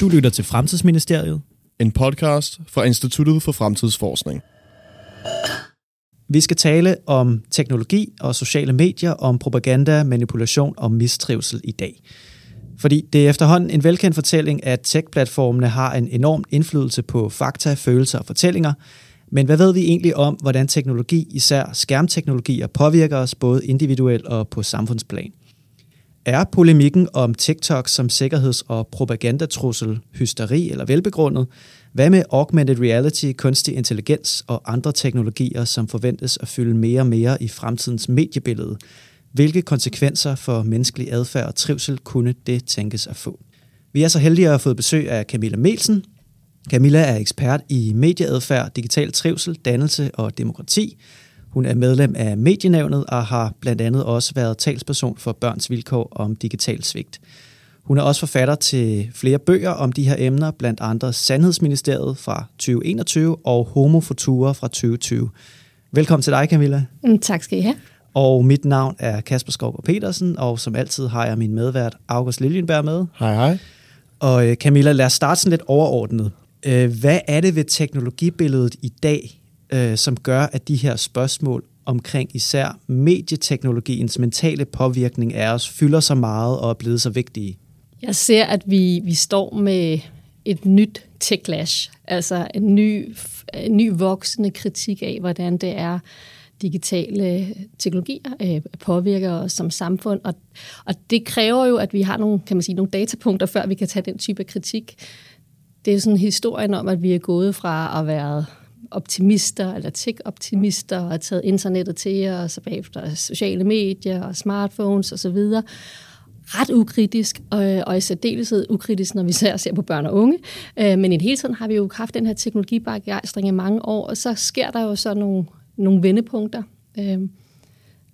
Du lytter til Fremtidsministeriet. En podcast fra Instituttet for Fremtidsforskning. Vi skal tale om teknologi og sociale medier, om propaganda, manipulation og mistrivsel i dag. Fordi det er efterhånden en velkendt fortælling, at tech-platformene har en enorm indflydelse på fakta, følelser og fortællinger. Men hvad ved vi egentlig om, hvordan teknologi, især skærmteknologier, påvirker os både individuelt og på samfundsplan? Er polemikken om TikTok som sikkerheds- og propagandatrussel hysteri eller velbegrundet? Hvad med augmented reality, kunstig intelligens og andre teknologier, som forventes at fylde mere og mere i fremtidens mediebillede? Hvilke konsekvenser for menneskelig adfærd og trivsel kunne det tænkes at få? Vi er så heldige at have fået besøg af Camilla Melsen. Camilla er ekspert i medieadfærd, digital trivsel, dannelse og demokrati. Hun er medlem af Medienævnet og har blandt andet også været talsperson for børns vilkår om digital svigt. Hun er også forfatter til flere bøger om de her emner, blandt andre Sandhedsministeriet fra 2021 og Homo Futura fra 2020. Velkommen til dig, Camilla. Mm, tak skal I have. Og mit navn er Kasper Skov Petersen, og som altid har jeg min medvært August Liljenberg med. Hej hej. Og øh, Camilla, lad os starte sådan lidt overordnet. Øh, hvad er det ved teknologibilledet i dag, øh, som gør, at de her spørgsmål omkring især medieteknologiens mentale påvirkning af os fylder så meget og er blevet så vigtige? Jeg ser, at vi, vi står med et nyt techlash, altså en ny, en ny voksende kritik af, hvordan det er, digitale teknologier øh, påvirker os som samfund, og, og det kræver jo, at vi har nogle, kan man sige, nogle datapunkter, før vi kan tage den type kritik. Det er sådan historien om, at vi er gået fra at være optimister, eller tech-optimister, og har taget internettet til os, og bagefter sociale medier og smartphones osv., ret ukritisk, og, og i særdeleshed ukritisk, når vi ser, ser på børn og unge. Øh, men i det hele tiden har vi jo haft den her teknologibegejstring i mange år, og så sker der jo så nogle, nogle vendepunkter. Øh,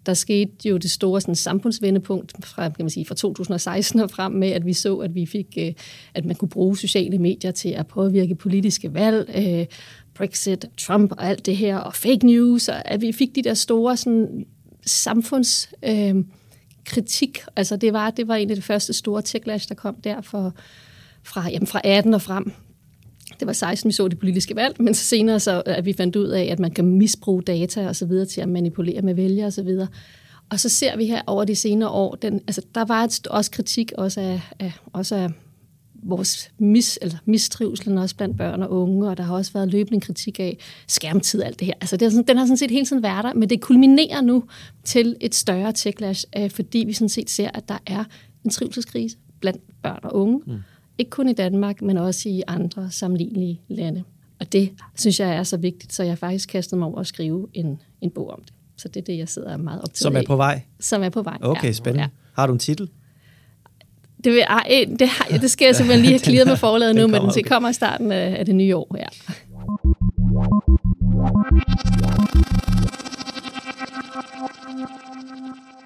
der skete jo det store sådan, samfundsvendepunkt fra, kan man sige, fra 2016 og frem med, at vi så, at vi fik, øh, at man kunne bruge sociale medier til at påvirke politiske valg, øh, Brexit, Trump og alt det her, og fake news, og at vi fik de der store sådan, samfunds... Øh, kritik. Altså det var, det var en af de første store techlash, der kom der for, fra, jamen fra 18 og frem. Det var 16, vi så det politiske valg, men så senere så, at vi fandt ud af, at man kan misbruge data og så videre til at manipulere med vælgere og så videre. Og så ser vi her over de senere år, den, altså der var et, også kritik også af, af, også af vores mis, eller mistrivsel også blandt børn og unge, og der har også været løbende kritik af skærmtid og alt det her. Altså det er sådan, den har sådan set hele tiden været der, men det kulminerer nu til et større techlash, øh, fordi vi sådan set ser, at der er en trivselskrise blandt børn og unge. Mm. Ikke kun i Danmark, men også i andre sammenlignelige lande. Og det synes jeg er så vigtigt, så jeg faktisk kastede mig over at skrive en, en bog om det. Så det er det, jeg sidder meget optaget Som er på vej? Som er på vej, Okay, spændende. Ja. Har du en titel? Det, vil, ej, det, har, det skal jeg simpelthen lige have klaret med forlaget nu, men den okay. kommer i starten af, af det nye år. Ja.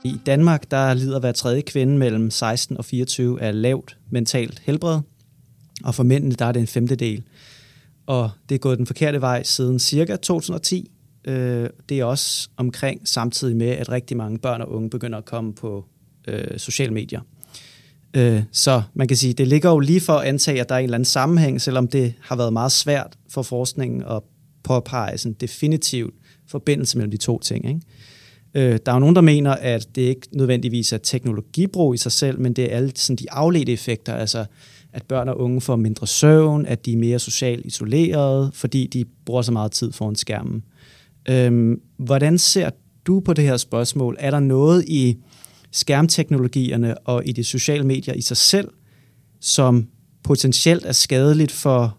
I Danmark der lider hver tredje kvinde mellem 16 og 24 af lavt mentalt helbred, og for mændene der er det en femtedel. Og det er gået den forkerte vej siden cirka 2010. Øh, det er også omkring samtidig med, at rigtig mange børn og unge begynder at komme på øh, sociale medier. Øh, så man kan sige, det ligger jo lige for at antage, at der er en eller anden sammenhæng, selvom det har været meget svært for forskningen at påpege sådan definitivt forbindelse mellem de to ting. Ikke? Øh, der er jo nogen, der mener, at det ikke nødvendigvis er teknologibrug i sig selv, men det er alle sådan de afledte effekter, altså at børn og unge får mindre søvn, at de er mere socialt isolerede, fordi de bruger så meget tid foran skærmen. Øh, hvordan ser du på det her spørgsmål? Er der noget i skærmteknologierne og i de sociale medier i sig selv, som potentielt er skadeligt for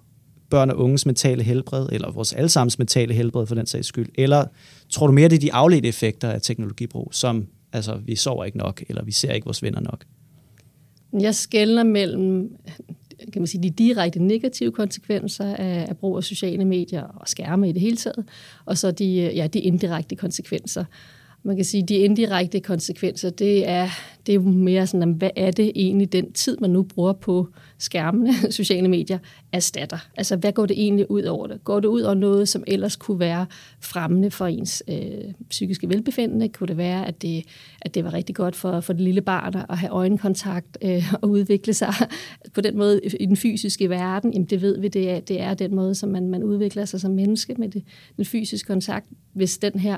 børn og unges mentale helbred, eller vores allesammens mentale helbred for den sags skyld? Eller tror du mere, det er de afledte effekter af teknologibrug, som altså, vi sover ikke nok, eller vi ser ikke vores venner nok? Jeg skældner mellem kan man sige, de direkte negative konsekvenser af, af brug af sociale medier og skærme i det hele taget, og så de, ja, de indirekte konsekvenser man kan sige, de indirekte konsekvenser, det er, det er jo mere sådan, hvad er det egentlig den tid, man nu bruger på skærmene, sociale medier, erstatter? Altså, hvad går det egentlig ud over det? Går det ud over noget, som ellers kunne være fremmende for ens øh, psykiske velbefindende? Kunne det være, at det, at det var rigtig godt for, for det lille barn at have øjenkontakt øh, og udvikle sig på den måde i den fysiske verden? Jamen, det ved vi, det er, det er den måde, som man, man udvikler sig som menneske med det, den fysiske kontakt. Hvis den her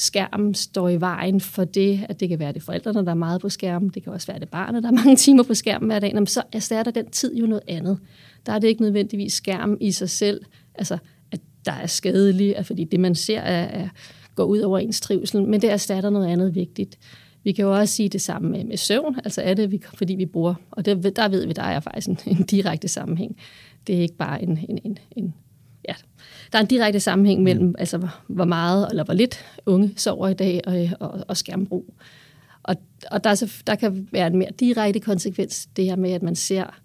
skærm står i vejen for det, at det kan være det forældrene, der er meget på skærmen, det kan også være det barnet, der er mange timer på skærmen hver dag, så erstatter den tid jo noget andet. Der er det ikke nødvendigvis skærm i sig selv, altså at der er skadelig, fordi det man ser er, er, går ud over ens trivsel, men det erstatter noget andet vigtigt. Vi kan jo også sige det samme med, med søvn, altså er det, fordi vi bruger, og det, der ved vi, der er faktisk en, en direkte sammenhæng. Det er ikke bare en, en, en, en der er en direkte sammenhæng mellem, mm. altså, hvor meget eller hvor lidt unge sover i dag og, og, og skærmbrug. Og, og der, er så, der kan være en mere direkte konsekvens, det her med, at man ser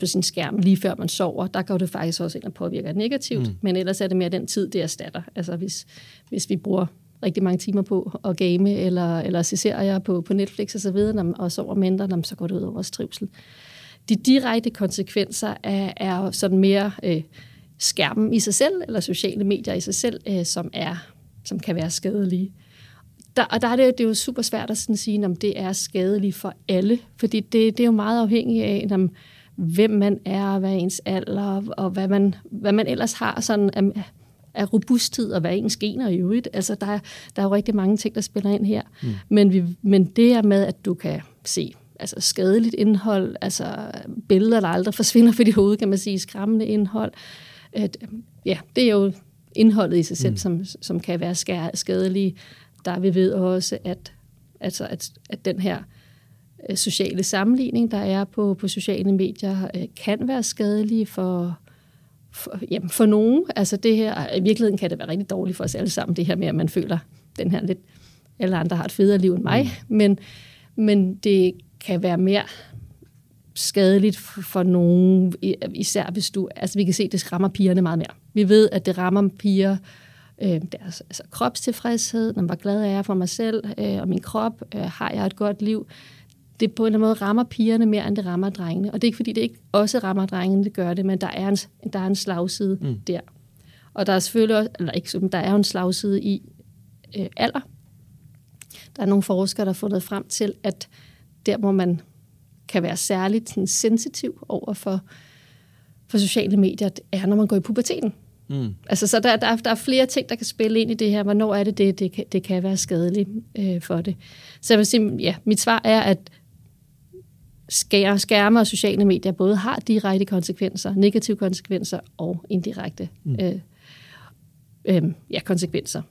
på sin skærm lige før man sover, der går det faktisk også ind og påvirker negativt, mm. men ellers er det mere den tid, det erstatter. Altså hvis, hvis vi bruger rigtig mange timer på at game eller, eller se serier på, på Netflix og så videre, og sover mindre, så går det ud over vores trivsel. De direkte konsekvenser er, er sådan mere øh, skærmen i sig selv, eller sociale medier i sig selv, øh, som, er, som kan være skadelige. Der, og der er det, det er jo super svært at sådan sige, om det er skadeligt for alle, fordi det, det er jo meget afhængigt af, om, hvem man er, hvad ens alder, og hvad man, hvad man ellers har sådan af, af robusthed, og hvad ens gener i øvrigt. Altså, der, er, der er jo rigtig mange ting, der spiller ind her. Mm. Men, vi, men det er med, at du kan se altså skadeligt indhold, altså billeder, der aldrig forsvinder for dit hoved, kan man sige, skræmmende indhold, at, ja, det er jo indholdet i sig selv, mm. som, som kan være skadelige. Der vi ved også, at, altså, at, at den her øh, sociale sammenligning, der er på, på sociale medier, øh, kan være skadelig for, for, jamen for nogen. Altså det her, i virkeligheden kan det være rigtig dårligt for os alle sammen, det her med, at man føler den her lidt, alle andre har et federe liv end mig, mm. men, men det kan være mere skadeligt for nogen, især hvis du, altså vi kan se, at det rammer pigerne meget mere. Vi ved, at det rammer piger, øh, deres altså, kropstilfredshed, når var glad af for mig selv øh, og min krop, øh, har jeg et godt liv. Det på en eller anden måde rammer pigerne mere, end det rammer drengene. Og det er ikke, fordi det ikke også rammer drengene, det gør det, men der er en, der er en slagside mm. der. Og der er selvfølgelig også, eller ikke, der er jo en slagside i øh, alder. Der er nogle forskere, der har fundet frem til, at der, hvor man kan være særligt sådan, sensitiv over for, for sociale medier, det er, når man går i puberteten. Mm. Altså, så der, der, der er flere ting, der kan spille ind i det her. Hvornår er det, det, det, kan, det kan være skadeligt øh, for det. Så jeg vil sige, ja, mit svar er, at skærme og sociale medier både har direkte konsekvenser, negative konsekvenser og indirekte mm. øh, øh, ja, konsekvenser.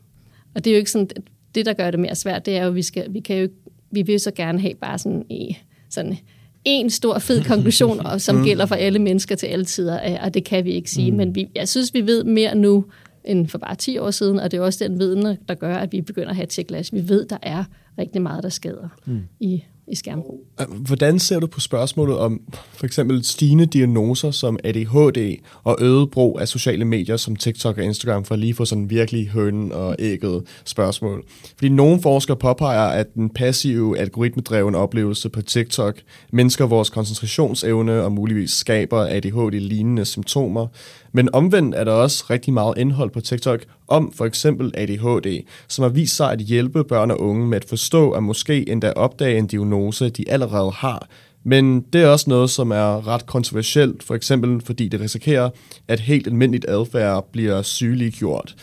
Og det er jo ikke sådan, det der gør det mere svært, det er jo, at vi, skal, vi kan jo vi vil så gerne have bare sådan, i, sådan en stor fed konklusion, og som mm. gælder for alle mennesker til alle tider, og det kan vi ikke sige. Mm. Men vi, jeg synes, vi ved mere nu end for bare 10 år siden, og det er også den viden, der gør, at vi begynder at have tjeklas. Vi ved, der er rigtig meget, der skader mm. i i skærmbrug. Øh, hvordan ser du på spørgsmålet om for eksempel stigende diagnoser som ADHD og øget brug af sociale medier som TikTok og Instagram for at lige få sådan virkelig hønen og ægget spørgsmål? Fordi nogle forskere påpeger, at den passive algoritmedrevne oplevelse på TikTok mindsker vores koncentrationsevne og muligvis skaber ADHD-lignende symptomer, men omvendt er der også rigtig meget indhold på TikTok om for eksempel ADHD, som har vist sig at hjælpe børn og unge med at forstå og måske endda opdage en diagnose, de allerede har. Men det er også noget, som er ret kontroversielt, for eksempel fordi det risikerer, at helt almindeligt adfærd bliver sygeliggjort.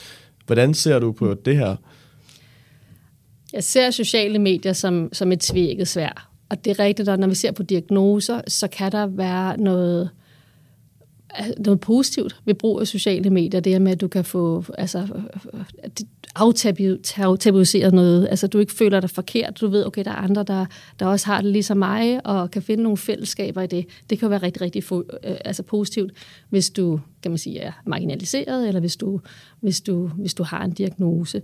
Hvordan ser du på det her? Jeg ser sociale medier som, som et tvækket svær. Og det er rigtigt, at når vi ser på diagnoser, så kan der være noget Altså, noget positivt ved brug af sociale medier, det er med, at du kan få altså, aftabuiseret noget, altså du ikke føler dig forkert, du ved, okay, der er andre, der, der også har det ligesom mig, og kan finde nogle fællesskaber i det. Det kan være rigtig, rigtig få, øh, altså positivt, hvis du, kan man sige, er marginaliseret, eller hvis du, hvis du, hvis du har en diagnose.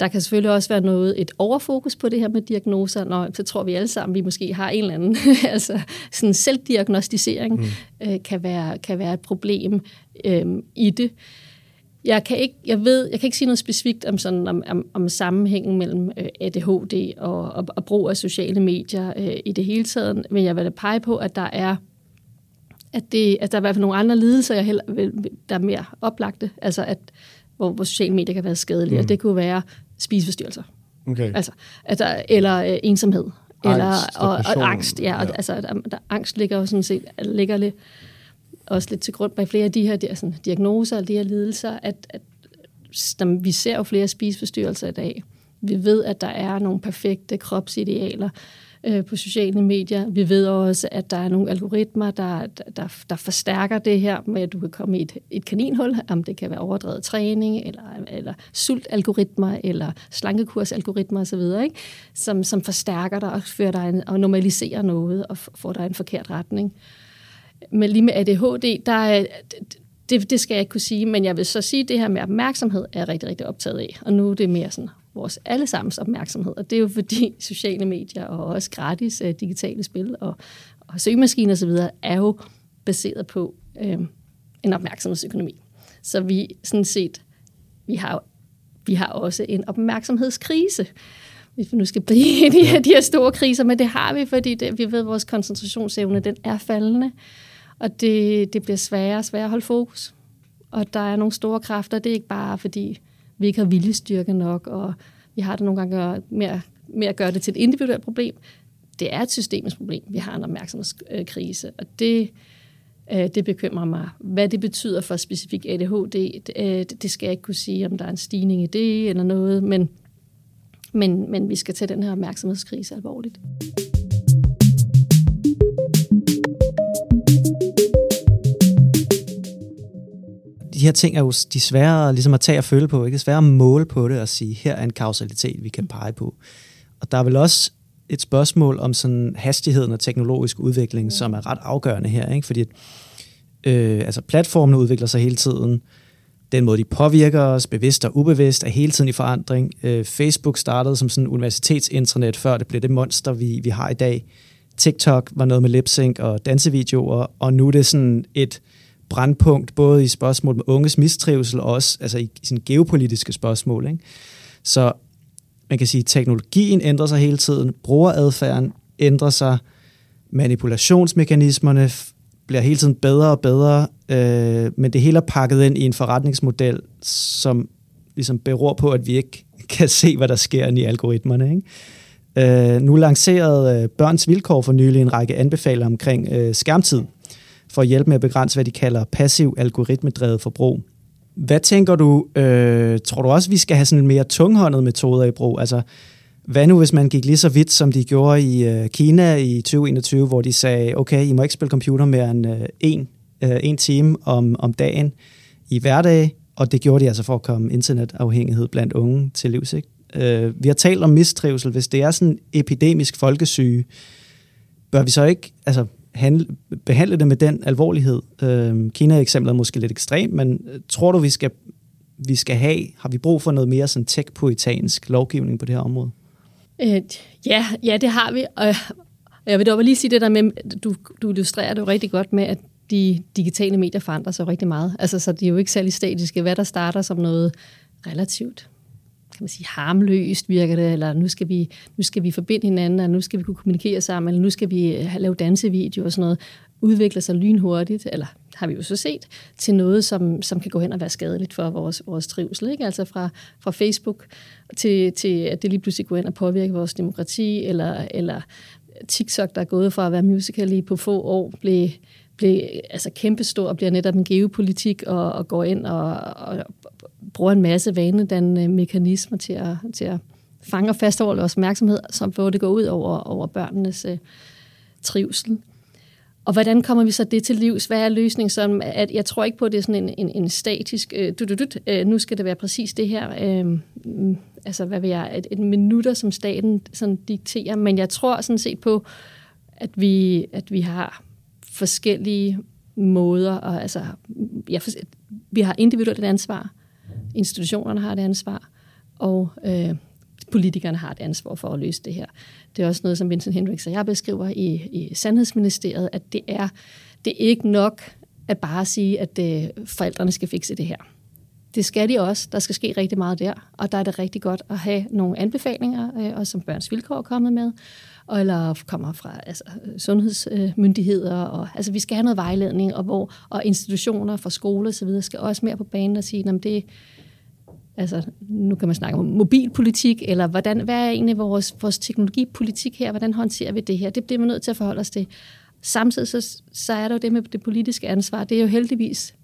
Der kan selvfølgelig også være noget, et overfokus på det her med diagnoser, når så tror vi alle sammen, vi måske har en eller anden, altså sådan selvdiagnostisering mm. øh, kan, være, kan være et problem øh, i det. jeg kan ikke, jeg ved, jeg kan ikke sige noget specifikt om, sådan, om, om, om sammenhængen mellem øh, ADHD og, og, og brug af sociale medier øh, i det hele taget, men jeg vil da pege på, at der er at, det, at der er i hvert fald nogle andre lidelser, jeg heller, der er mere oplagte, altså at, hvor, hvor sociale medier kan være skadelige, mm. og det kunne være spiseforstyrrelser. Okay. Altså, der, eller øh, ensomhed. Eller, Angst og og, og, depression. angst, ja. Og, Ja. Altså, der, der, angst ligger jo sådan set ligger lidt, også lidt til grund bag flere af de her der, sådan, diagnoser og de her lidelser, at, at der, vi ser jo flere spiseforstyrrelser i dag. Vi ved, at der er nogle perfekte kropsidealer øh, på sociale medier. Vi ved også, at der er nogle algoritmer, der, der, der forstærker det her med, at du kan komme i et, et kaninhul, om det kan være overdrevet træning, eller, eller sultalgoritmer, eller slankekursalgoritmer osv., ikke? Som, som forstærker dig og, fører dig en, og normaliserer noget og får dig i en forkert retning. Men lige med ADHD, der er, det, det skal jeg ikke kunne sige, men jeg vil så sige, at det her med opmærksomhed er jeg rigtig, rigtig optaget af. Og nu er det mere sådan vores allesammens opmærksomhed, og det er jo fordi sociale medier og også gratis øh, digitale spil og, og søgemaskiner osv. er jo baseret på øh, en opmærksomhedsøkonomi. Så vi sådan set, vi har, vi har også en opmærksomhedskrise, hvis vi nu skal blive i de her, de her store kriser, men det har vi, fordi det, vi ved, at vores koncentrationsevne den er faldende, og det, det bliver sværere og sværere at holde fokus. Og der er nogle store kræfter, det er ikke bare fordi, vi ikke har viljestyrke nok, og vi har det nogle gange med at, med at gøre det til et individuelt problem. Det er et systemisk problem. Vi har en opmærksomhedskrise, og det, øh, det bekymrer mig. Hvad det betyder for specifikt ADHD, øh, det, det skal jeg ikke kunne sige, om der er en stigning i det eller noget, men, men, men vi skal tage den her opmærksomhedskrise alvorligt. De her ting er jo de svære ligesom at tage og føle på, ikke? Det er svære at måle på det og sige, her er en kausalitet, vi kan pege på. Og der er vel også et spørgsmål om sådan hastigheden og teknologisk udvikling, som er ret afgørende her, ikke? Fordi øh, altså platformene udvikler sig hele tiden. Den måde, de påvirker os, bevidst og ubevidst, er hele tiden i forandring. Øh, Facebook startede som sådan universitetsinternet, før det blev det monster, vi, vi har i dag. TikTok var noget med lip sync og dansevideoer, og nu er det sådan et brandpunkt, både i spørgsmål med unges mistrivsel, og også altså i, i sådan geopolitiske spørgsmål. Ikke? Så man kan sige, at teknologien ændrer sig hele tiden, brugeradfærden ændrer sig, manipulationsmekanismerne bliver hele tiden bedre og bedre, øh, men det hele er pakket ind i en forretningsmodel, som ligesom beror på, at vi ikke kan se, hvad der sker i algoritmerne. Ikke? Øh, nu lancerede øh, Børns Vilkår for nylig en række anbefalinger omkring øh, skærmtid, for at hjælpe med at begrænse, hvad de kalder passiv algoritmedrevet forbrug. Hvad tænker du, øh, tror du også, vi skal have sådan en mere tunghåndede metoder i brug? Altså, hvad nu, hvis man gik lige så vidt, som de gjorde i øh, Kina i 2021, hvor de sagde, okay, I må ikke spille computer mere end øh, en, øh, en time om, om dagen i hverdag, og det gjorde de altså for at komme internetafhængighed blandt unge til livs. Ikke? Øh, vi har talt om mistrivsel. Hvis det er sådan epidemisk folkesyge, bør vi så ikke altså, handle, behandle det med den alvorlighed? Øh, Kina-eksemplet er måske lidt ekstremt, men øh, tror du, vi skal, vi skal have, har vi brug for noget mere sådan tech-poetansk lovgivning på det her område? Øh, ja, ja, det har vi. Og jeg vil dog lige sige det der med, du, du illustrerer det jo rigtig godt med, at de digitale medier forandrer sig rigtig meget. Altså, så de er jo ikke særlig statiske. Hvad der starter som noget relativt kan man sige, harmløst virker det, eller nu skal, vi, nu skal vi forbinde hinanden, og nu skal vi kunne kommunikere sammen, eller nu skal vi øh, lave dansevideoer dansevideo og sådan noget, udvikler sig lynhurtigt, eller har vi jo så set, til noget, som, som kan gå hen og være skadeligt for vores, vores trivsel. Ikke? Altså fra, fra Facebook til, til, at det lige pludselig går ind og påvirker vores demokrati, eller, eller TikTok, der er gået fra at være musical.ly på få år, blev, blev altså kæmpestor og bliver netop en geopolitik og, og går ind og, og bruger en masse vanedannende mekanismer til at, til at fange og fastholde vores opmærksomhed, som hvor det går ud over, over børnenes øh, trivsel. Og hvordan kommer vi så det til livs? Hvad er løsningen? Som, at jeg tror ikke på, at det er sådan en, en, en statisk, øh, du, du, du, øh, nu skal det være præcis det her, øh, mm, altså hvad vil jeg, et, et minutter, som staten sådan dikterer, men jeg tror sådan set på, at vi, at vi har forskellige måder, og altså, ja, for, vi har individuelt et ansvar, institutionerne har et ansvar, og øh, politikerne har et ansvar for at løse det her. Det er også noget, som Vincent Hendricks og jeg beskriver i, i Sandhedsministeriet, at det er, det er ikke nok at bare sige, at øh, forældrene skal fikse det her. det skal de også. Der skal ske rigtig meget der, og der er det rigtig godt at have nogle anbefalinger, øh, og som Børns Vilkår er kommet med, og eller kommer fra altså, sundhedsmyndigheder. Og, altså, vi skal have noget vejledning, og, hvor, og institutioner fra skole og så videre skal også mere på banen og sige, at det, altså, nu kan man snakke om mobilpolitik, eller hvordan, hvad er egentlig vores, vores teknologipolitik her, hvordan håndterer vi det her? Det bliver man nødt til at forholde os til. Samtidig så, så er der jo det med det politiske ansvar. Det er jo heldigvis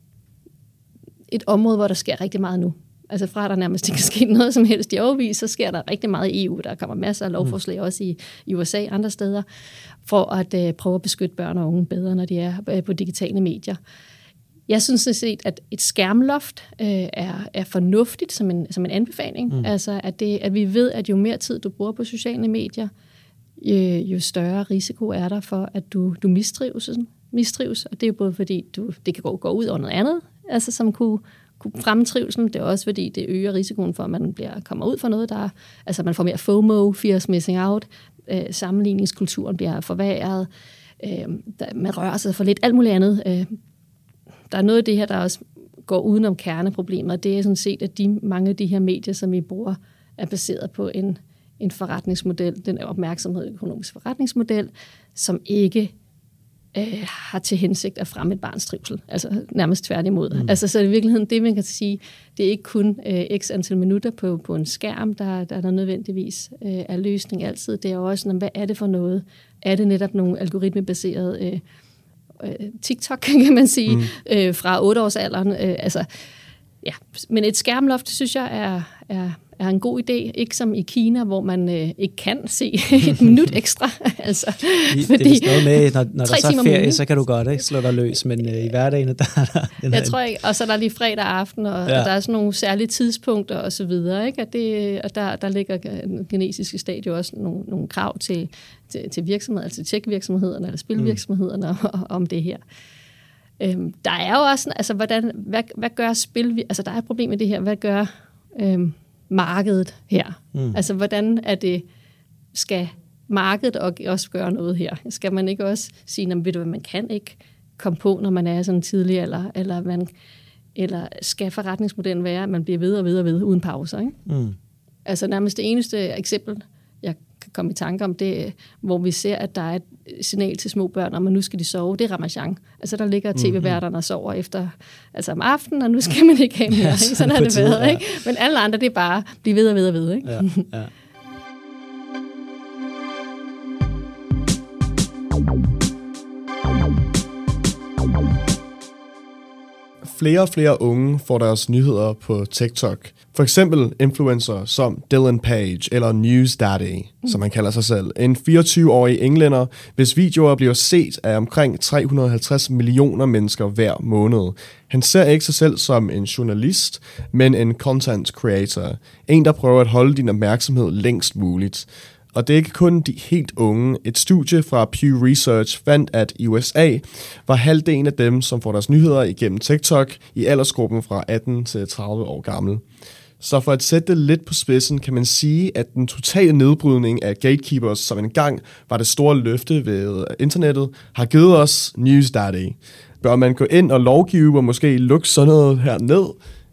et område, hvor der sker rigtig meget nu. Altså fra at der nærmest ikke kan ske noget som helst i overvis, så sker der rigtig meget i EU. Der kommer masser af lovforslag mm. også i, i USA og andre steder, for at uh, prøve at beskytte børn og unge bedre, når de er uh, på digitale medier. Jeg synes sådan set, at et skærmloft uh, er, er fornuftigt som en, som en anbefaling. Mm. Altså at, det, at vi ved, at jo mere tid du bruger på sociale medier, jo, jo større risiko er der for, at du, du mistrives, mistrives. Og det er jo både fordi, du, det kan gå, gå ud over noget andet, altså som kunne, kunne fremme trivselen. Det er også fordi, det øger risikoen for, at man bliver, kommer ud for noget, der altså man får mere FOMO, fear of missing out, øh, sammenligningskulturen bliver forværret, øh, der, man rører sig for lidt, alt muligt andet. Øh, der er noget af det her, der også går udenom kerneproblemer, det er sådan set, at de, mange af de her medier, som vi bruger, er baseret på en, en forretningsmodel, den opmærksomhed økonomisk forretningsmodel, som ikke øh, har til hensigt at fremme et barns trivsel. Altså nærmest tværtimod. Mm. Altså, så i virkeligheden det, man kan sige, det er ikke kun øh, x antal minutter på, på en skærm, der, der, der nødvendigvis øh, er løsning altid. Det er også, hvad er det for noget? Er det netop nogle algoritmebaserede øh, øh, TikTok, kan man sige, mm. øh, fra 8 års alderen. Øh, altså, ja. Men et skærmloft, synes jeg, er, er er en god idé. Ikke som i Kina, hvor man øh, ikke kan se et minut ekstra. altså, I, fordi, det er noget med, når, når der så er ferie, så kan du godt ikke slå dig løs, men øh, i hverdagen, der er der Jeg tror ikke, og så er der lige fredag aften, og, ja. og der er sådan nogle særlige tidspunkter og så videre, ikke? Og, det, og der, der ligger den kinesiske stat jo også nogle, nogle krav til, til, til virksomheder, altså tech-virksomhederne eller spilvirksomhederne mm. om det her. Øhm, der er jo også, altså, hvordan, hvad, hvad gør spil, altså der er et problem med det her, hvad gør øhm, markedet her? Mm. Altså, hvordan er det, skal markedet også gøre noget her? Skal man ikke også sige, ved du, man kan ikke komme på, når man er sådan tidlig, eller, eller, man, eller skal forretningsmodellen være, at man bliver ved og ved og ved uden pauser? Ikke? Mm. Altså nærmest det eneste eksempel, kan komme i tanke om, det hvor vi ser, at der er et signal til små børn om, at nu skal de sove, det er Ramachan. Altså der ligger mhm. tv-værterne og sover efter, altså om aftenen, og nu skal man ikke have mere. Ja, sådan, sådan har det været. Ikke? Men alle andre, det er bare blive ved og ved og ved. Ikke? Ja, ja. Flere og flere unge får deres nyheder på TikTok. For eksempel influencer som Dylan Page eller News Daddy, mm. som man kalder sig selv. En 24-årig englænder, hvis videoer bliver set af omkring 350 millioner mennesker hver måned. Han ser ikke sig selv som en journalist, men en content creator. En, der prøver at holde din opmærksomhed længst muligt. Og det er ikke kun de helt unge. Et studie fra Pew Research fandt, at i USA var halvdelen af dem, som får deres nyheder igennem TikTok, i aldersgruppen fra 18 til 30 år gammel. Så for at sætte det lidt på spidsen, kan man sige, at den totale nedbrydning af gatekeepers, som engang var det store løfte ved internettet, har givet os News Daddy. Bør man gå ind og lovgive og måske lukke sådan noget her ned,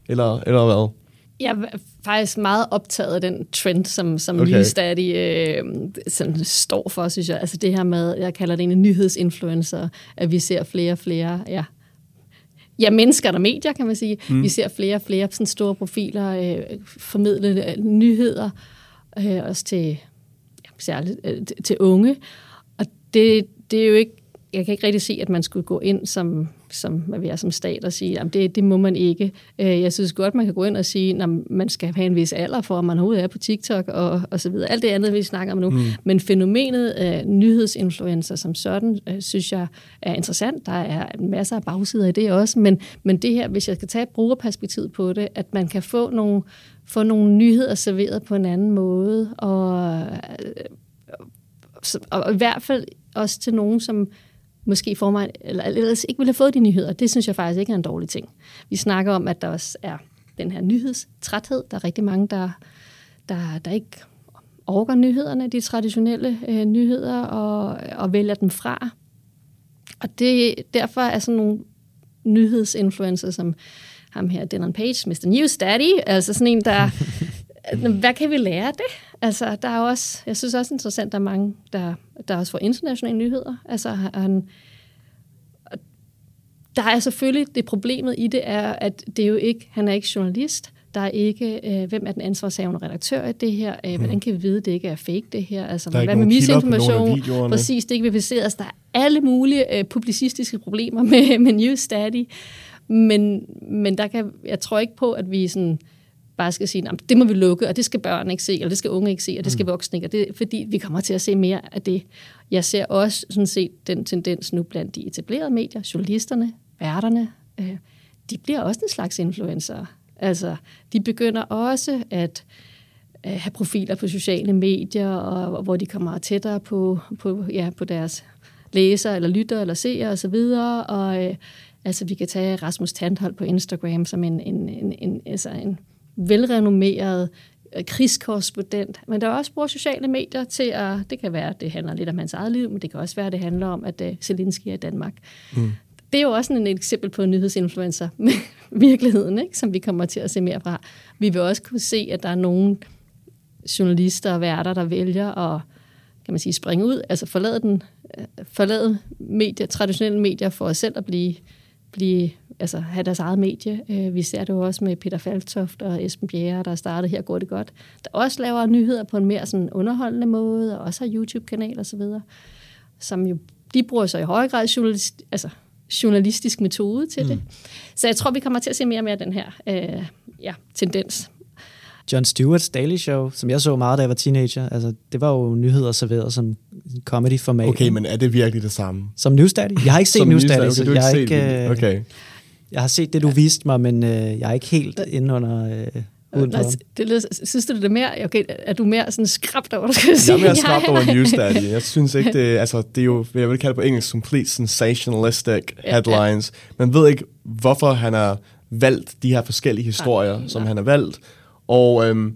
eller, eller hvad? Jeg er faktisk meget optaget af den trend, som, som okay. Daddy øh, sådan står for, synes jeg. Altså det her med, jeg kalder det en nyhedsinfluencer, at vi ser flere og flere, ja, ja, mennesker og medier, kan man sige. Mm. Vi ser flere og flere sådan store profiler øh, formidle øh, nyheder, øh, også til, ja, særligt øh, til unge. Og det, det er jo ikke, jeg kan ikke rigtig se, at man skulle gå ind som som, vi er som stat og sige, at det, det må man ikke. Øh, jeg synes godt, man kan gå ind og sige, at man skal have en vis alder for, at man overhovedet er på TikTok og, og så videre. Alt det andet, vi snakker om nu. Mm. Men fænomenet af nyhedsinfluencer som sådan, øh, synes jeg er interessant. Der er masser af bagsider i det også. Men, men det her, hvis jeg skal tage et brugerperspektiv på det, at man kan få nogle, få nogle nyheder serveret på en anden måde, og, og i hvert fald også til nogen, som måske i mig, eller ellers ikke ville have fået de nyheder. Det synes jeg faktisk ikke er en dårlig ting. Vi snakker om, at der også er den her nyhedstræthed. Der er rigtig mange, der, der, der ikke overgår nyhederne, de traditionelle øh, nyheder, og, og vælger dem fra. Og det, derfor er sådan nogle nyhedsinfluencer, som ham her, Dylan Page, Mr. News Daddy, altså sådan en, der, hvad kan vi lære af det? Altså, der er også, jeg synes også interessant, der er mange, der, der også får internationale nyheder. Altså, han, der er selvfølgelig, det problemet i det er, at det er jo ikke, han er ikke journalist, der er ikke, øh, hvem er den ansvarshavende redaktør i det her? Øh, hvordan kan vi vide, at det ikke er fake, det her? Altså, Der er hvad med misinformation? Præcis, det er ikke verificeret. Altså, der er alle mulige øh, publicistiske problemer med, med News Daddy. Men, men der kan, jeg tror ikke på, at vi sådan bare skal sige, at det må vi lukke, og det skal børn ikke se, eller det skal unge ikke se, og det skal voksne ikke, og det, fordi vi kommer til at se mere af det. Jeg ser også sådan set den tendens nu blandt de etablerede medier, journalisterne, værterne, øh, de bliver også en slags influencer. Altså, de begynder også at øh, have profiler på sociale medier, og, og hvor de kommer tættere på, på, ja, på deres læsere, eller lytter, eller seere osv., og, og øh, altså, vi kan tage Rasmus Tandholt på Instagram som en, en, en, en, altså en velrenommeret øh, krigskorrespondent, men der er også bruger sociale medier til at, det kan være, at det handler lidt om hans eget liv, men det kan også være, at det handler om, at uh, Zelensky er i Danmark. Mm. Det er jo også en, et eksempel på en nyhedsinfluencer med virkeligheden, ikke? som vi kommer til at se mere fra. Vi vil også kunne se, at der er nogle journalister og værter, der vælger at kan man sige, springe ud, altså forlade, den, øh, forlade medier, traditionelle medier for os selv at blive, blive altså have deres eget medie. Øh, Vi ser det jo også med Peter Faltoft og Esben Bjerre, der er startet Her går det godt. Der også laver nyheder på en mere sådan underholdende måde, og også har YouTube-kanal og så videre, som jo, de bruger så i højere grad journalist, altså journalistisk metode til mm. det. Så jeg tror, vi kommer til at se mere og mere af den her øh, ja, tendens. John Stewarts Daily Show, som jeg så meget, da jeg var teenager, altså, det var jo nyheder serveret som comedy-format. Okay, men er det virkelig det samme? Som News Daddy? Jeg har ikke set Som News News Daddy, Daddy, så okay, du jeg, har ikke ikke, set øh. Okay. Jeg har set det, du viste mig, men øh, jeg er ikke helt inde under øh. Nej, det lyder, synes du det er mere, okay, er du mere sådan skrabt over, du skal sige? Jeg er mere skrabt over News Daddy. Jeg synes ikke, det, altså, det er jo, jeg vil kalde på engelsk, complete sensationalistic Ja, headlines. Man ved ikke, hvorfor han har valgt de her forskellige historier, Nej, som nej. han har valgt. Og øhm,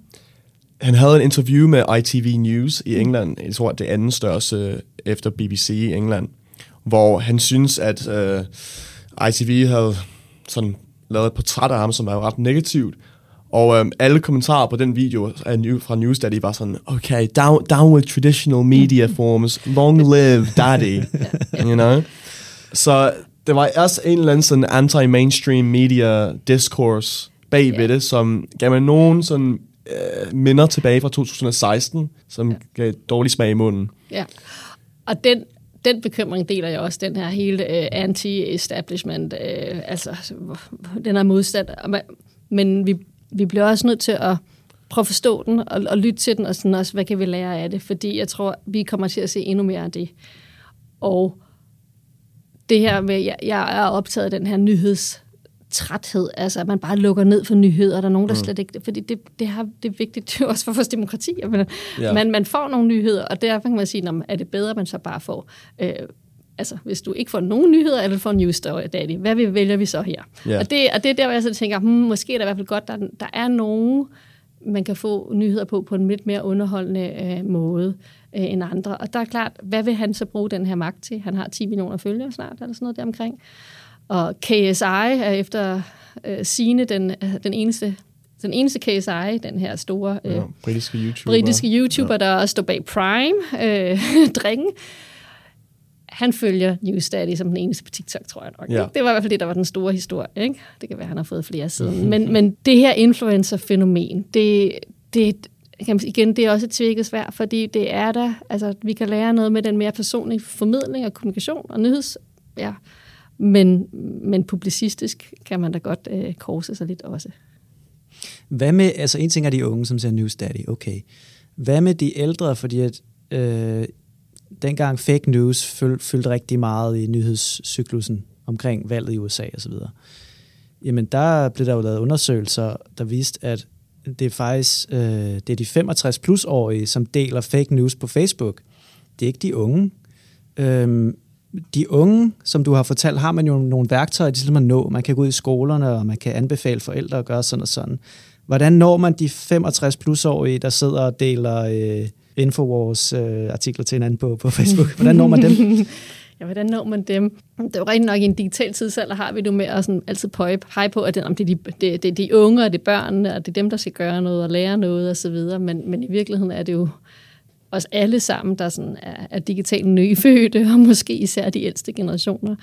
han havde en interview med ITV News i England, jeg tror, det anden største efter BBC i England, hvor han synes, at øh, ITV havde sådan lavet et portræt af ham, som var ret negativt. Og øhm, alle kommentarer på den video af New, fra News Daddy var sådan, okay, down, down with traditional media forms, long live daddy, you know? Så der var også en eller anden sådan anti-mainstream media discourse bag ved Ja. det, som gav mig nogen sådan øh, minder tilbage fra 2016, som gav dårlig smag i munden. Ja, og den, den bekymring deler jeg også, den her hele øh, anti-establishment, øh, altså den her modstand. Men vi, vi bliver også nødt til at prøve at forstå den og, og lytte til den, og sådan også, hvad kan vi lære af det? Fordi jeg tror, vi kommer til at se endnu mere af det. Og det her med, jeg, jeg er optaget af den her nyheds træthed, altså at man bare lukker ned for nyheder, der er nogen, der slet ikke, fordi det, det, har, det er vigtigt det er også for vores demokrati, at man, Ja. man, man får nogle nyheder, og derfor kan man sige, "Nå, men er det bedre, at man så bare får, øh, altså hvis du ikke får nogen nyheder, eller du får en news story, daddy, hvad vi vælger vi så her? Ja. Og, det, og det er der, hvor jeg så tænker, hmm, måske er det i hvert fald godt, der, der er nogen, man kan få nyheder på på en lidt mere underholdende øh, måde øh, end andre. Og der er klart, hvad vil han så bruge den her magt til? Han har 10 millioner følgere snart, eller sådan noget deromkring. Og KSI er efter øh, sine den, den eneste den eneste KSI, den her store øh, Ja, britiske YouTuber. britiske YouTuber, ja. der også står bag Prime, øh. Han følger News Daddy som den eneste på TikTok, tror jeg nok. Ja. Det var i hvert fald det, der var den store historie. Ikke? Det kan være, han har fået flere siden. Men, men det her influencer-fænomen, det, det, kan man igen, det er også et tvækket svært, fordi det er der, altså vi kan lære noget med den mere personlige formidling og kommunikation og nyheds, ja. Men, men publicistisk kan man da godt øh, korse sig lidt også. Hvad med, altså en ting er de unge, som ser News Daddy, okay. Hvad med de ældre, fordi at øh, dengang fake news fyld, fyldte rigtig meget i nyhedscyklusen omkring valget i USA osv. Jamen der blev der jo lavet undersøgelser, der viste, at det er faktisk øh, det er de 65 plus årige, som deler fake news på Facebook. Det er ikke de unge. Øhm, de unge, som du har fortalt, har man jo nogle værktøjer til at nå. Man kan gå ud i skolerne, og man kan anbefale forældre at gøre sådan og sådan. Hvordan når man de 65 plus årige der sidder og deler øh, Infowars øh, artikler til hinanden på, på Facebook? Hvordan når man dem? ja, hvordan når man dem? Det er jo rigtig nok i en digital tidsalder, har vi det med at sådan altid pege, pege på, at det, det, er de, det, det er de unge, og det er børnene, og det er dem, der skal gøre noget og lære noget osv., men, men i virkeligheden er det jo os alle sammen, der sådan er, er digitalt nyfødte, og måske især de ældste generationer.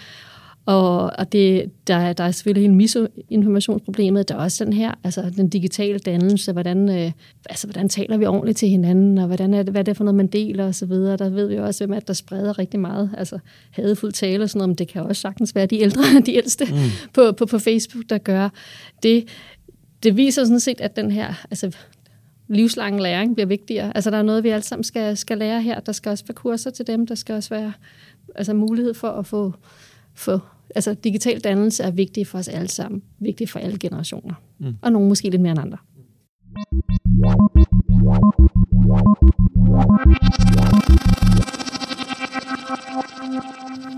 Og, og det, der, der er selvfølgelig hele misinformationsproblemet. Der er også den her, altså den digitale dannelse, hvordan, øh, altså, hvordan taler vi ordentligt til hinanden, og hvordan er det, hvad er det for noget, man deler osv. Der ved vi også, hvem at der spreder rigtig meget. Altså hadefuld tale og sådan noget, men det kan også sagtens være de ældre, de ældste mm. på, på, på Facebook, der gør det. Det viser sådan set, at den her, altså livslang læring bliver vigtigere. Altså der er noget, vi alle sammen skal, skal lære her. Der skal også være kurser til dem. Der skal også være altså, mulighed for at få, få altså digital dannelse er vigtig for os alle sammen. Vigtig for alle generationer. Mm. Og nogle måske lidt mere end andre.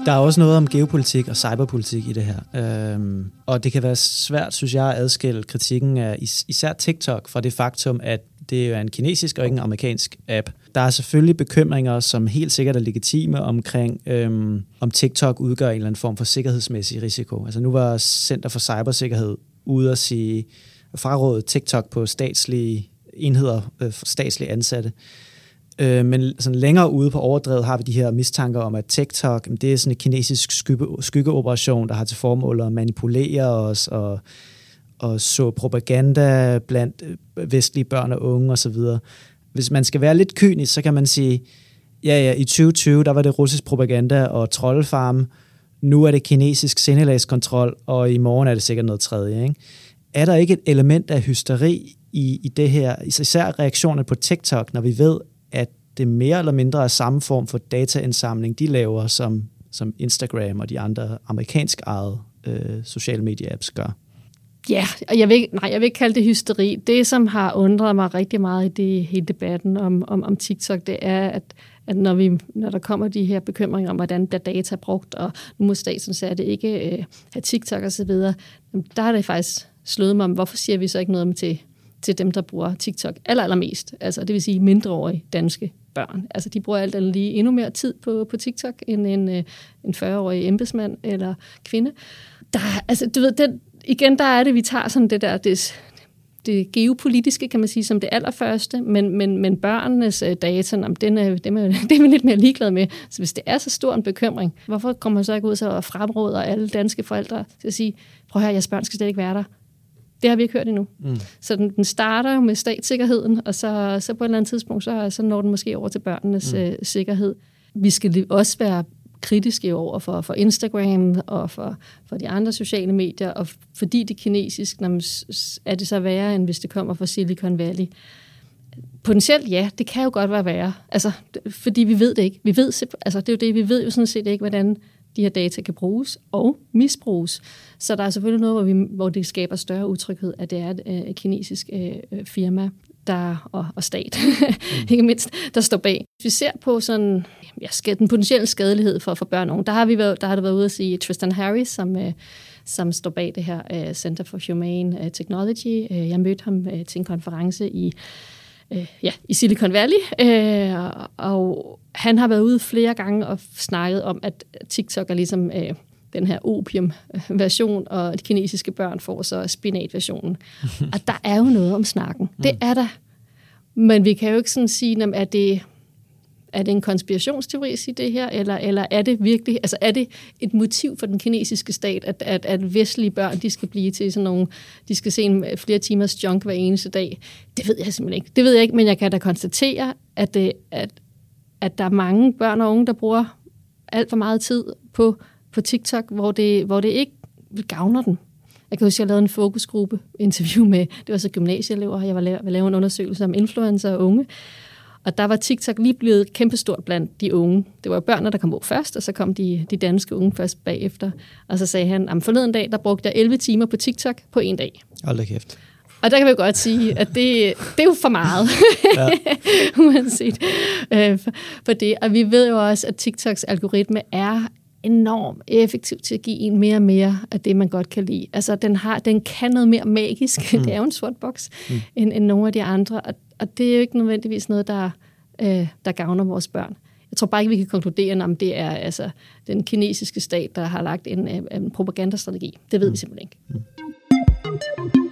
Der er også noget om geopolitik og cyberpolitik i det her. Øhm, og det kan være svært, synes jeg, at adskille kritikken af især TikTok fra det faktum, at det er en kinesisk og ikke en amerikansk app. Der er selvfølgelig bekymringer, som helt sikkert er legitime omkring, øhm, om TikTok udgør en eller anden form for sikkerhedsmæssig risiko. Altså nu var Center for Cybersikkerhed ude at sige, frarådet TikTok på statslige enheder, øh, statslige ansatte. Øh, men sådan længere ude på overdrevet har vi de her mistanker om, at TikTok det er sådan en kinesisk skygge, skyggeoperation, der har til formål at manipulere os og og så propaganda blandt øh, vestlige børn og unge osv. Hvis man skal være lidt kynisk, så kan man sige, ja ja, i 2020, der var det russisk propaganda og troldefarm, nu er det kinesisk sindelagskontrol, og i morgen er det sikkert noget tredje. Ikke? Er der ikke et element af hysteri i, i det her, især reaktioner på TikTok, når vi ved, at det mere eller mindre er samme form for dataindsamling, de laver, som, som Instagram og de andre amerikansk ejede øh, sociale medie-apps gør? Ja, og jeg vil, nej, jeg vil ikke kalde det hysteri. Det, som har undret mig rigtig meget i det, hele debatten om, om, om TikTok, det er, at, at når, vi, når der kommer de her bekymringer om, hvordan der data er brugt, og nu må staten sige, at det ikke øh, have TikTok og så videre, der har det faktisk slået mig om, hvorfor siger vi så ikke noget om til, til dem, der bruger TikTok aller, allermest? Altså, det vil sige mindreårige danske børn. Altså, de bruger alt andet lige endnu mere tid på, på TikTok end en, øh, en 40-årig embedsmand eller kvinde. Der, altså, du ved, den, igen, der er det, vi tager sådan det der, det, det geopolitiske, kan man sige, som det allerførste, men, men, men børnenes uh, data, om den er, dem er, det er vi lidt mere ligeglade med. Så hvis det er så stor en bekymring, hvorfor kommer man så ikke ud og fremråder alle danske forældre til at sige, prøv her, jeres børn skal slet ikke være der. Det har vi ikke hørt endnu. Mm. Så den, den starter jo med statssikkerheden, og så, så på et eller andet tidspunkt, så, så når den måske over til børnenes mm. uh, sikkerhed. Vi skal også være kritiske over for, for Instagram og for, for de andre sociale medier, og fordi det er kinesisk, er det så værre, end hvis det kommer fra Silicon Valley. Potentielt ja, det kan jo godt være værre, altså, fordi vi ved det ikke. Vi ved, altså, det er jo det, vi ved jo sådan set ikke, hvordan de her data kan bruges og misbruges. Så der er selvfølgelig noget, hvor, vi, hvor det skaber større utryghed, at det er et, øh, et kinesisk øh, øh firma, der, og, og stat, mm. ikke mindst, der står bag. Hvis vi ser på sådan, ja, den potentielle skadelighed for, for børn og unge, der har, vi været, der har det været ude at sige Tristan Harris, som, øh, som står bag det her uh, Center for Humane uh, Technology. Jeg mødte ham til en konference i ja, i Silicon Valley, uh, og han har været ude flere gange og snakket om, at TikTok er ligesom uh, den her opium-version, og de kinesiske børn får så spinat-versionen. og der er jo noget om snakken. Det mm. er der. Men vi kan jo ikke sådan sige, at det, er det en konspirationsteori at sige det her, eller, eller er det virkelig, altså er det et motiv for den kinesiske stat, at, at, at vestlige børn, de skal blive til sådan nogle, de skal se en flere timers junk hver eneste dag? Det ved jeg simpelthen ikke. Det ved jeg ikke, men jeg kan da konstatere, at, det, at, at der er mange børn og unge, der bruger alt for meget tid på på TikTok, hvor det, hvor det ikke gavner den. Jeg kan huske, jeg lavede en fokusgruppe interview med, det var så gymnasieelever, jeg var lavet, lave en undersøgelse om influencer og unge, og der var TikTok lige blevet kæmpestort blandt de unge. Det var børnene, der kom på først, og så kom de, de danske unge først bagefter. Og så sagde han, at forleden dag, der brugte jeg 11 timer på TikTok på en dag. Hold da kæft. Og der kan vi godt sige, at det, det er jo for meget, ja. uanset øh, for, for det. Og vi ved jo også, at TikToks algoritme er enormt effektiv til at give en mere og mere af det, man godt kan lide. Altså, den, har, den kan noget mere magisk. Mm. det er jo en sort boks, mm. end, end nogle af de andre. Og, og det er jo ikke nødvendigvis noget, der, øh, der gavner vores børn. Jeg tror bare ikke, vi kan konkludere, om det er altså, den kinesiske stat, der har lagt en, øh, en propagandastrategi. Det ved mm. vi simpelthen ikke. Mm.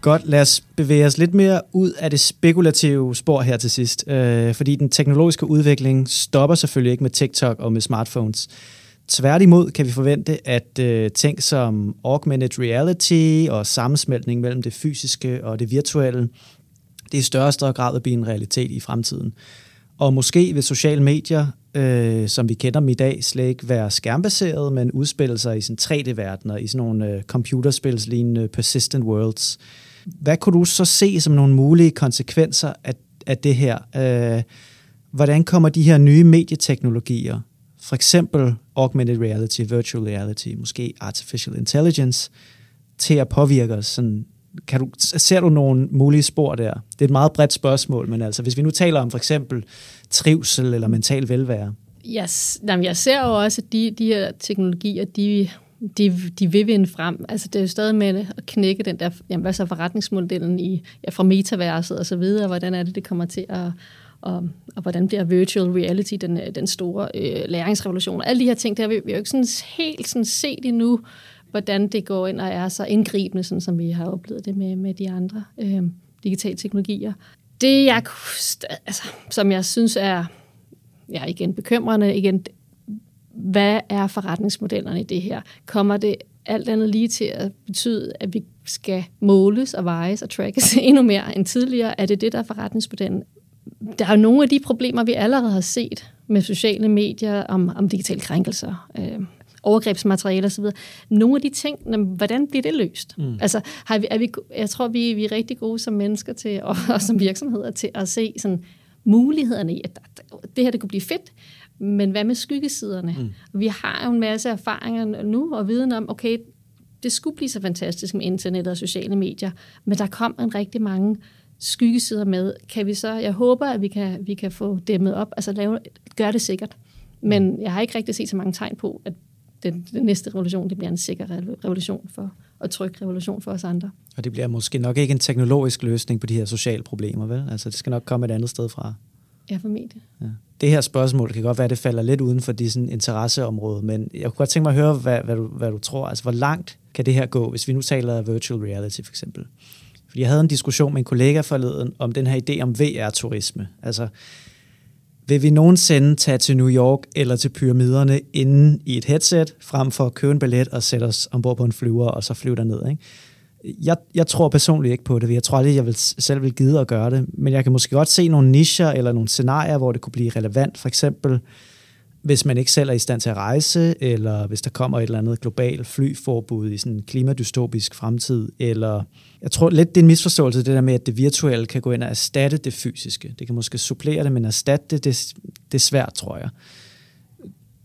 Godt, lad os bevæge os lidt mere ud af det spekulative spor her til sidst, øh, fordi den teknologiske udvikling stopper selvfølgelig ikke med TikTok og med smartphones. Tværtimod kan vi forvente, at øh, ting som augmented reality og sammensmeltning mellem det fysiske og det virtuelle, det er i større og større grad at blive en realitet i fremtiden. Og måske vil sociale medier, øh, som vi kender dem i dag, slet ikke være skærmbaseret, men udspille sig i sådan 3D-verdener, i sådan nogle øh, computerspilslignende persistent worlds. Hvad kunne du så se som nogle mulige konsekvenser af, af det her? Øh, hvordan kommer de her nye medieteknologier, for eksempel augmented reality, virtual reality, måske artificial intelligence, til at påvirke os? Sådan, kan du, ser du nogle mulige spor der? Det er et meget bredt spørgsmål, men altså, hvis vi nu taler om for eksempel trivsel eller mental velvære. Yes. Jamen, jeg ser jo også, at de, de her teknologier, de de, de vil vinde frem. Altså det er jo stadig med at knække den der, jamen, hvad så forretningsmodellen i, ja, fra metaverset og så videre, hvordan er det, det kommer til at, og, og hvordan bliver virtual reality den, den store øh, læringsrevolution. Alle de her ting, der vi, vi har jo ikke sådan helt sådan set endnu, hvordan det går ind og er så indgribende, sådan som vi har oplevet det med, med de andre øh, digitale teknologier. Det, jeg, altså, som jeg synes er ja, igen bekymrende, igen, hvad er forretningsmodellerne i det her? Kommer det alt andet lige til at betyde, at vi skal måles og vejes og trackes endnu mere end tidligere? Er det det, der er forretningsmodellen? Der er jo nogle af de problemer, vi allerede har set med sociale medier om, om digitale krænkelser, øh, overgrebsmateriale osv. Nogle af de ting, hvordan bliver det løst? Mm. Altså, har vi, er vi, jeg tror, vi, vi er rigtig gode som mennesker til, og, og som virksomheder til at se sådan, mulighederne i, at det her det kunne blive fedt, men hvad med skyggesiderne? Mm. Vi har jo en masse erfaringer nu og viden om, okay, det skulle blive så fantastisk med internet og sociale medier, men der kom en rigtig mange skyggesider med. Kan vi så, jeg håber, at vi kan, vi kan få dæmmet op, altså lave, gøre det sikkert. Men jeg har ikke rigtig set så mange tegn på, at den, den næste revolution, det bliver en sikker revolution for, og tryg revolution for os andre. Og det bliver måske nok ikke en teknologisk løsning på de her sociale problemer, vel? Altså det skal nok komme et andet sted fra. Ja, formentlig. Ja. Det her spørgsmål kan godt være, at det falder lidt uden for de sådan, interesseområde, men jeg kunne godt tænke mig at høre, hvad, hvad, du, hvad du tror. Altså, hvor langt kan det her gå, hvis vi nu taler virtual reality for eksempel? Fordi jeg havde en diskussion med en kollega forleden om den her idé om VR-turisme. Altså, vil vi nogensinde tage til New York eller til pyramiderne inden i et headset, frem for at købe en billet og sætte os ombord på en flyver og så flyve derned? Ikke? Jeg, jeg tror personligt ikke på det. Jeg tror aldrig, jeg vil, selv vil gide at gøre det. Men jeg kan måske godt se nogle nischer eller nogle scenarier, hvor det kunne blive relevant. For eksempel, hvis man ikke selv er i stand til at rejse, eller hvis der kommer et eller andet globalt flyforbud i sådan en klimadystopisk fremtid, eller jeg tror lidt, det er en misforståelse, det der med, at det virtuelle kan gå ind og erstatte det fysiske. Det kan måske supplere det, men erstatte det, det, det er svært, tror jeg.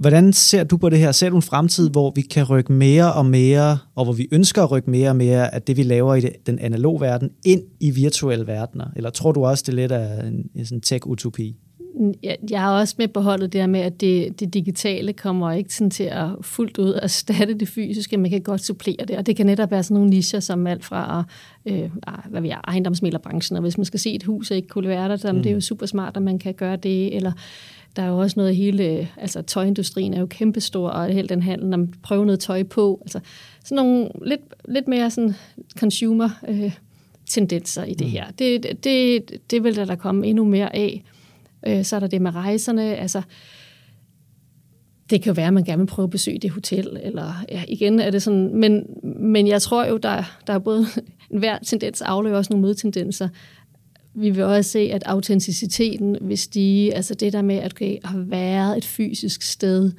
Hvordan ser du på det her? Ser du en fremtid, hvor vi kan rykke mere og mere, og hvor vi ønsker at rykke mere og mere af det, vi laver i den analoge verden, ind i virtuelle verdener? Eller tror du også, det er lidt af en, en sådan tech-utopi? Jeg, jeg har også med på holdet det med, at det, det digitale kommer ikke sådan til at fuldt ud erstatte det fysiske, man kan godt supplere det, og det kan netop være sådan nogle nischer som alt fra øh, hvad vi er, ejendomsmælerbranchen, og hvis man skal se et hus og ikke kunne være der, så mm. det er jo super smart, at man kan gøre det, eller der er jo også noget hele, altså tøjindustrien er jo kæmpestor, og hele den handel, når man prøver noget tøj på, altså sådan nogle lidt, lidt mere sådan consumer øh, tendenser i det mm. her. Det, det, det vil der, der komme endnu mere af. Øh, så er der det med rejserne, altså det kan jo være, at man gerne vil prøve at besøge det hotel, eller ja, igen er det sådan, men, men jeg tror jo, der, der er både, hver tendens afløber også nogle modtendenser vi vil også se, at autenticiteten vil stige. Altså det der med, at okay, have været et fysisk sted,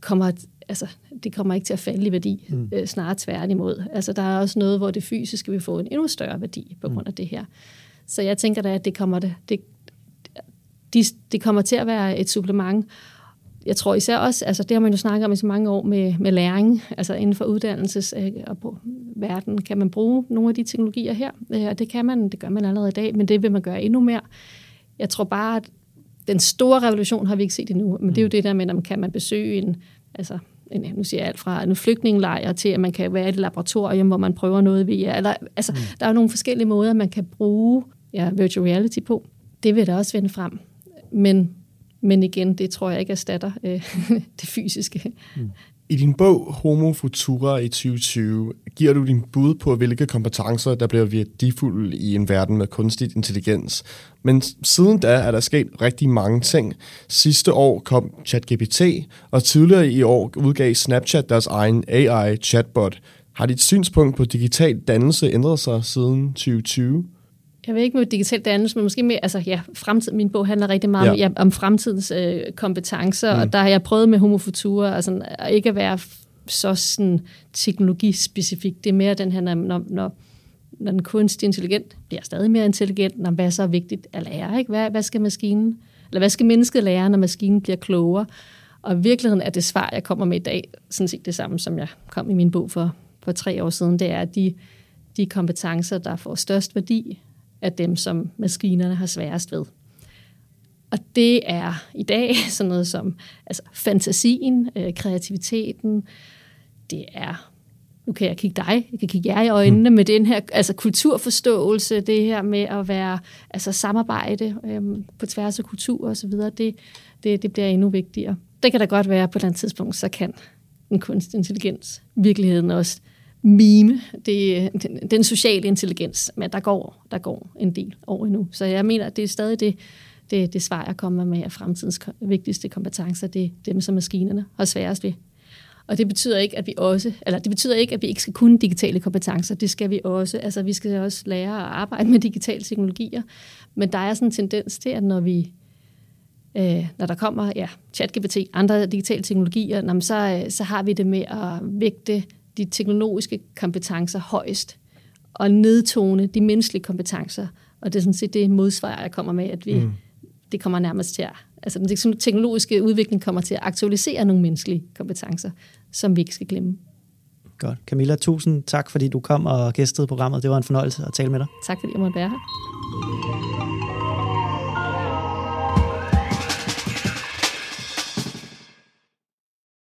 kommer, altså, det kommer ikke til at falde i værdi, mm. øh, snarere tværtimod. Altså der er også noget, hvor det fysiske vil få en endnu større værdi på grund af mm. det her. Så jeg tænker da, at det kommer, det, det, de, det kommer til at være et supplement, jeg tror især også, altså det har man jo snakket om i så mange år med, med læring, altså inden for uddannelses øh, og på verden, kan man bruge nogle af de teknologier her, øh, og det kan man, det gør man allerede i dag, men det vil man gøre endnu mere. Jeg tror bare, at den store revolution har vi ikke set endnu, men det er jo mm. det der med, om kan man besøge en, altså nu siger jeg alt fra en flygtningelejr til, at man kan være i et laboratorium, hvor man prøver noget via. Eller, altså, mm. Der er jo nogle forskellige måder, man kan bruge ja, virtual reality på. Det vil da også vende frem. Men, men igen, det tror jeg ikke erstatter øh, det fysiske. Mm. I din bog Homo Futura i 2020 giver du din bud på, hvilke kompetencer, der bliver værdifulde i en verden med kunstig intelligens. Men siden da er der sket rigtig mange ting. Sidste år kom ChatGPT, og tidligere i år udgav Snapchat deres egen AI-chatbot. Har dit synspunkt på digital dannelse ændret sig siden 2020? Jeg ved ikke med digital dannelse, men måske mere, altså ja, fremtid, min bog handler rigtig meget ja. om, ja, om fremtidens øh, kompetencer, mm. og der har jeg prøvet med Homo Futura, altså at ikke at være så sådan teknologispecifik. Det er mere den her, når, når, når den kunstig intelligent bliver stadig mere intelligent, når hvad er så vigtigt at lære, ikke? Hvad, hvad skal maskinen, eller hvad skal mennesket lære, når maskinen bliver klogere? Og i virkeligheden er det svar, jeg kommer med i dag, sådan set det samme, som jeg kom i min bog for, for tre år siden, det er, at de, de kompetencer, der får størst værdi, af dem, som maskinerne har sværest ved. Og det er i dag sådan noget som altså fantasien, øh, kreativiteten, det er, nu kan jeg kigge dig, jeg kan kigge jer i øjnene, mm. med den her altså kulturforståelse, det her med at være, altså samarbejde øh, på tværs af kultur og så videre, det, det, det bliver endnu vigtigere. Det kan da godt være på et eller andet tidspunkt, så kan en kunstig intelligens virkeligheden også mime, det, den, den sociale intelligens, men der går, der går en del år endnu. Så jeg mener, at det er stadig det, det, det svar, jeg kommer med, at fremtidens vigtigste kompetencer, det er dem, som maskinerne har sværest ved. Og det betyder ikke, at vi også, eller det betyder ikke, at vi ikke skal kunne digitale kompetencer. Det skal vi også. Altså, vi skal også lære at arbejde med digitale teknologier. Men der er sådan en tendens til, at når vi øh, når der kommer ja, ChatGPT, andre digitale teknologier, jamen, så, øh, så har vi det med at vægte de teknologiske kompetencer højst, og nedtone de menneskelige kompetencer. Og det er sådan set det modsvar, jeg kommer med, at vi, mm. det kommer nærmest til at, altså den teknologiske udvikling kommer til at aktualisere nogle menneskelige kompetencer, som vi ikke skal glemme. Godt. Camilla, tusind tak, fordi du kom og gæstede programmet. Det var en fornøjelse at tale med dig. Tak, fordi jeg måtte være her.